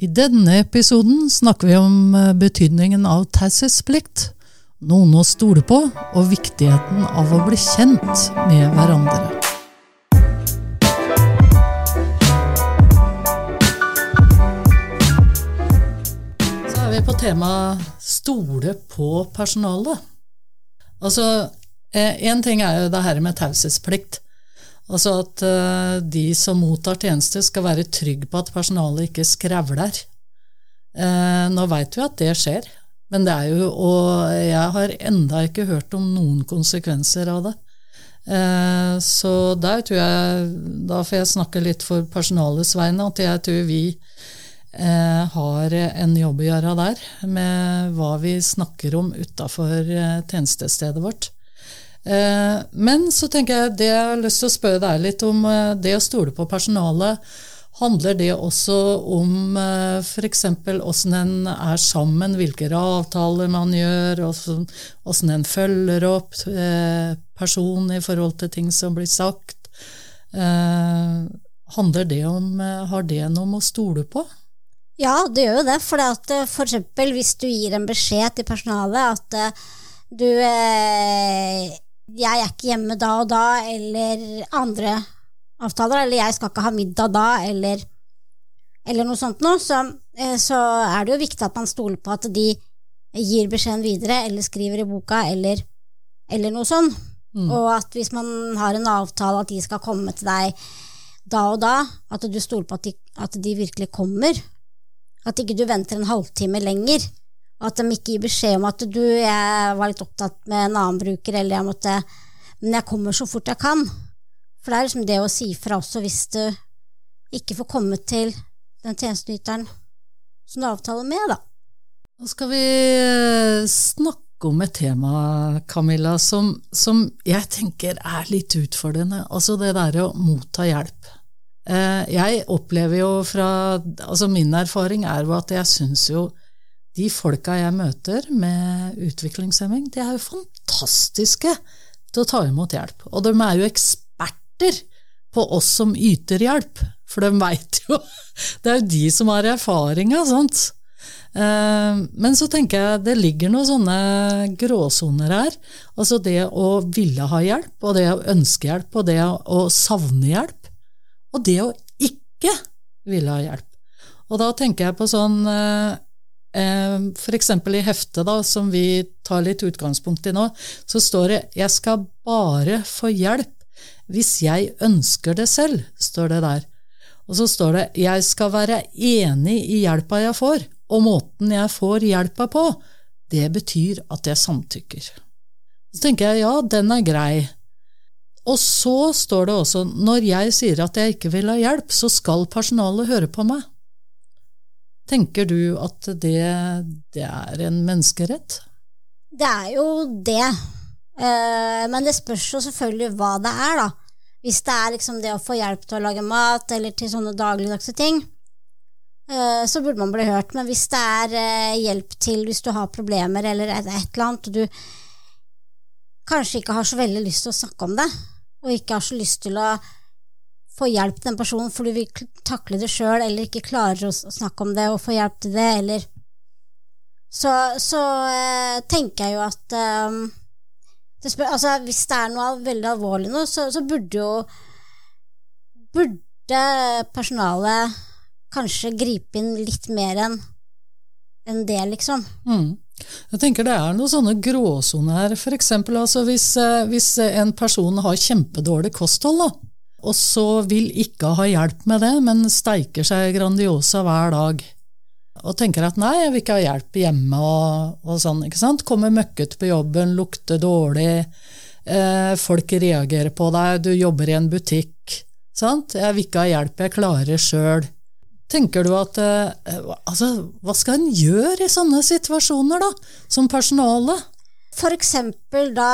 I denne episoden snakker vi om eh, betydningen av taushetsplikt, noen å stole på, og viktigheten av å bli kjent med hverandre. Så er vi på temaet stole på personalet. Altså, én ting er jo det her med taushetsplikt. Altså at uh, de som mottar tjenester, skal være trygg på at personalet ikke skrevler. Uh, nå veit vi at det skjer, men det er jo Og jeg har enda ikke hørt om noen konsekvenser av det. Uh, så der tror jeg Da får jeg snakke litt for personalets vegne, at jeg tror vi har en jobb å gjøre der med hva vi snakker om utafor tjenestestedet vårt. Eh, men så tenker jeg det jeg har lyst til å spørre deg litt om eh, det å stole på personalet. Handler det også om eh, f.eks. åssen en er sammen, hvilke avtaler man gjør, åssen en følger opp personen i forhold til ting som blir sagt? Handler det om Har det noe å stole på? Ja, det gjør jo det. For f.eks. hvis du gir en beskjed til personalet at du eh, jeg er ikke hjemme da og da, eller andre avtaler, eller jeg skal ikke ha middag da, eller, eller noe sånt noe, så, eh, så, er det jo viktig at man stoler på at de gir beskjeden videre, eller skriver i boka, eller, eller noe sånt. Mm. Og at hvis man har en avtale at de skal komme til deg da og da, at du stoler på at de, at de virkelig kommer. At ikke du venter en halvtime lenger at de ikke gir beskjed om at du, jeg var litt opptatt med en annen bruker, eller jeg måtte Men jeg kommer så fort jeg kan. For det er liksom det å si fra også hvis du ikke får komme til den tjenesteyteren som du avtaler med, da. Nå skal vi eh, snakke om et tema, Camilla, som, som jeg tenker er litt utfordrende. Altså det derre å motta hjelp. Eh, jeg opplever jo fra Altså min erfaring er jo at jeg syns jo de folka jeg møter med utviklingshemming, de er jo fantastiske til å ta imot hjelp. Og de er jo eksperter på oss som yter hjelp, for de veit jo Det er jo de som har erfaringa, sant. Eh, men så tenker jeg det ligger noen sånne gråsoner her. Altså det å ville ha hjelp, og det å ønske hjelp, og det å savne hjelp, og det å ikke ville ha hjelp. Og da tenker jeg på sånn eh, F.eks. i heftet, da, som vi tar litt utgangspunkt i nå, så står det 'Jeg skal bare få hjelp hvis jeg ønsker det selv', står det der. Og så står det 'Jeg skal være enig i hjelpa jeg får', og måten jeg får hjelpa på, det betyr at jeg samtykker. Så tenker jeg ja, den er grei. Og så står det også 'Når jeg sier at jeg ikke vil ha hjelp, så skal personalet høre på meg'. Tenker du at det, det er en menneskerett? Det er jo det. Eh, men det spørs jo selvfølgelig hva det er, da. Hvis det er liksom det å få hjelp til å lage mat, eller til sånne dagligdagse ting, eh, så burde man bli hørt. Men hvis det er eh, hjelp til hvis du har problemer eller et, eller annet, og du kanskje ikke har så veldig lyst til å snakke om det, og ikke har så lyst til å få hjelp til den personen fordi vi takler det sjøl, eller ikke klarer å snakke om det og få hjelp til det, eller Så, så eh, tenker jeg jo at eh, det spør, altså, Hvis det er noe veldig alvorlig nå, så, så burde jo Burde personalet kanskje gripe inn litt mer enn en det, liksom. Mm. Jeg tenker Det er noen sånne gråsoner her. For eksempel, altså, hvis, eh, hvis en person har kjempedårlig kosthold, da, og så vil ikke ha hjelp med det, men steiker seg Grandiosa hver dag. Og tenker at nei, jeg vil ikke ha hjelp hjemme og, og sånn. ikke sant? Kommer møkket på jobben, lukter dårlig, eh, folk reagerer på deg, du jobber i en butikk. sant? Jeg vil ikke ha hjelp, jeg klarer sjøl. Tenker du at eh, altså, Hva skal en gjøre i sånne situasjoner, da, som personale? For eksempel da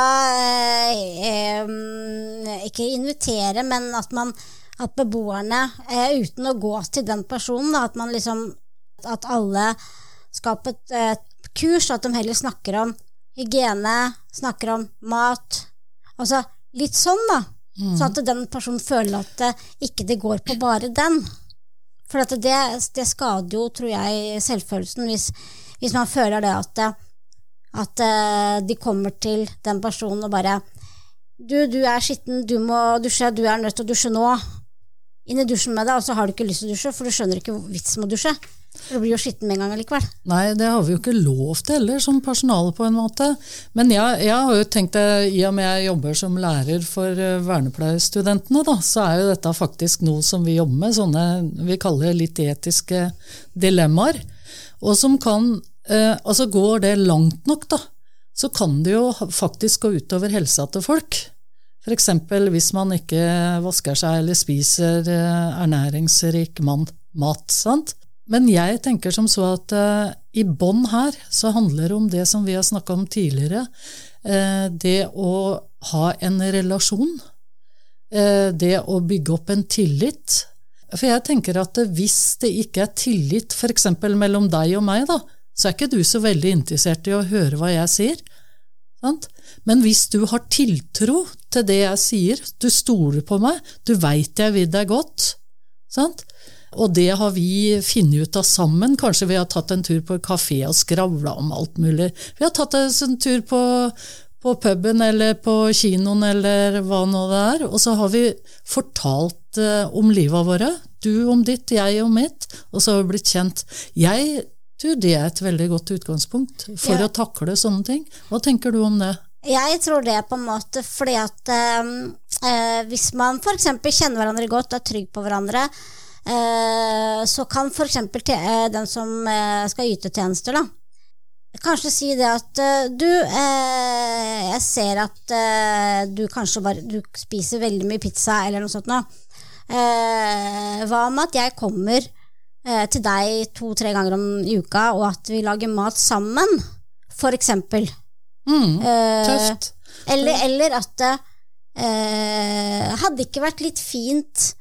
eh, Ikke invitere, men at man at beboerne, eh, uten å gå til den personen, da, at man liksom At alle skaper et, eh, kurs, at de heller snakker om hygiene, snakker om mat. Altså litt sånn, da. Mm. Så at den personen føler at det, ikke det går på bare den. For det, det skader jo, tror jeg, selvfølelsen hvis, hvis man føler det at, at eh, de kommer til den personen og bare Du, du er skitten, du må dusje, du er nødt til å dusje nå. Inn i dusjen med deg, og så har du ikke lyst til å dusje, for du skjønner ikke vitsen med å dusje. For du blir jo skitten med en gang allikevel. Nei, det har vi jo ikke lov til heller, som personale, på en måte. Men jeg, jeg har jo tenkt det, i og med jeg jobber som lærer for eh, vernepleierstudentene, da, så er jo dette faktisk noe som vi jobber med, sånne vi kaller litt etiske dilemmaer. Og som kan eh, Altså, går det langt nok, da, så kan det jo faktisk gå utover helsa til folk. F.eks. hvis man ikke vasker seg eller spiser eh, ernæringsrik mat. sant? Men jeg tenker som så at uh, i bånn her så handler det om det som vi har snakka om tidligere. Uh, det å ha en relasjon. Uh, det å bygge opp en tillit. For jeg tenker at hvis det ikke er tillit f.eks. mellom deg og meg, da, så er ikke du så veldig interessert i å høre hva jeg sier. Sant? Men hvis du har tiltro til det jeg sier, du stoler på meg, du veit jeg vil deg godt, sant? og det har vi funnet ut av sammen. Kanskje vi har tatt en tur på kafé og skravla om alt mulig. Vi har tatt en tur på, på puben eller på kinoen eller hva nå det er, og så har vi fortalt eh, om livet våre. Du om ditt, jeg om mitt, og så har vi blitt kjent. Jeg det er et veldig godt utgangspunkt for ja. å takle sånne ting. Hva tenker du om det? Jeg tror det på en måte fordi at eh, eh hvis man f.eks. kjenner hverandre godt og er trygg på hverandre, eh, så kan f.eks. Eh, den som eh, skal yte tjenester, da, kanskje si det at eh, du, jeg ser at du kanskje bare du spiser veldig mye pizza eller noe sånt nå. hva med at jeg kommer til deg to-tre ganger om i uka, og at vi lager mat sammen, for eksempel? Mm, eh, tøft. Eller, eller at det eh, hadde ikke vært litt fint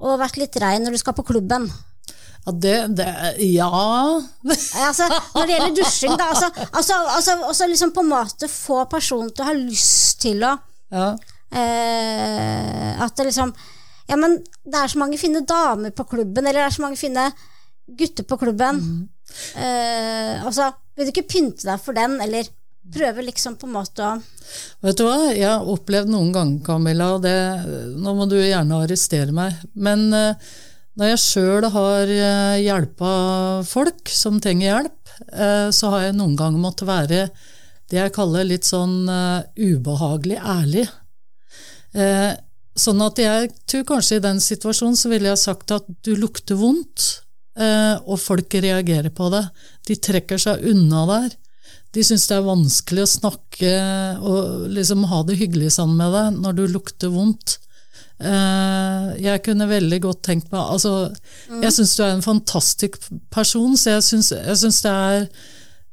å vært litt rein når du skal på klubben. Ja, det, det Ja altså, Når det gjelder dusjing, da. Altså, altså, altså, altså liksom på en måte få personen til å ha lyst til å ja. eh, At det liksom Ja, men det er så mange fine damer på klubben, eller det er så mange fine gutter på klubben. Mm. Eh, altså, vil du ikke pynte deg for den, eller prøve liksom på en måte å Vet du hva, jeg har opplevd noen ganger, Camilla, og det, nå må du gjerne arrestere meg, men eh, når jeg sjøl har uh, hjelpa folk som trenger hjelp, eh, så har jeg noen ganger måttet være det jeg kaller litt sånn ubehagelig ærlig. sånn at jeg tror kanskje i den situasjonen så ville jeg sagt at du lukter vondt, og folk reagerer på det. De trekker seg unna der. De syns det er vanskelig å snakke og liksom ha det hyggelig sammen med deg når du lukter vondt. Eh, jeg kunne veldig godt tenkt meg altså, mm. Jeg syns du er en fantastisk person, så jeg syns, det er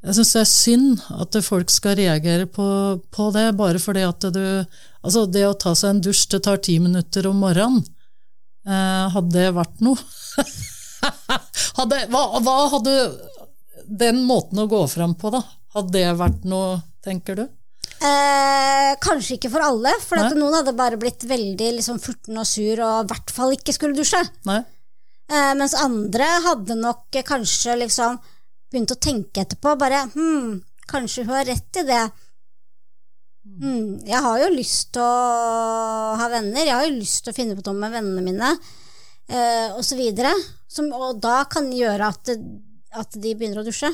det er synd at folk skal reagere på, på, det, bare fordi at du Altså, det å ta seg en dusj, det tar ti minutter om morgenen. Eh, hadde det vært noe? hadde, hva, hva hadde den måten å gå fram på, da? Hadde det vært noe, tenker du? Eh, kanskje ikke for alle, for noen hadde bare blitt veldig liksom, furten og sur og i hvert fall ikke skulle dusje. Eh, mens andre hadde nok kanskje liksom begynt å tenke etterpå. Bare hm, kanskje hun har rett i det. Hmm, jeg har jo lyst til å ha venner, jeg har jo lyst til å finne på noe med vennene mine, eh, osv. Og da kan gjøre at, at de begynner å dusje.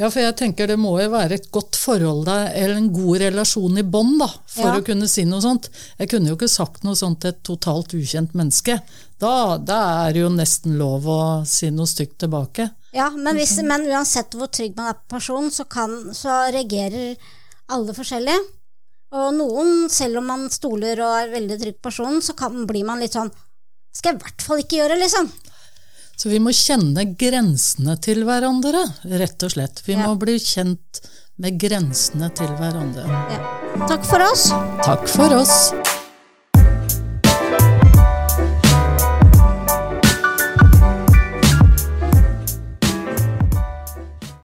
Ja, for jeg tenker det må jo være et godt forhold der, eller en god relasjon i bånd, da, for ja. å kunne si noe sånt. Jeg kunne jo ikke sagt noe sånt til et totalt ukjent menneske. Da, da er det jo nesten lov å si noe stygt tilbake. Ja, men, hvis, men uansett hvor trygg man er på personen, så, kan, så reagerer alle forskjellig. Og noen, selv om man stoler og er veldig trygg på personen, så kan, blir man litt sånn Skal jeg i hvert fall ikke gjøre, liksom. Så vi må kjenne grensene til hverandre, rett og slett. Vi ja. må bli kjent med grensene til hverandre. Ja. Takk for oss. Takk for oss.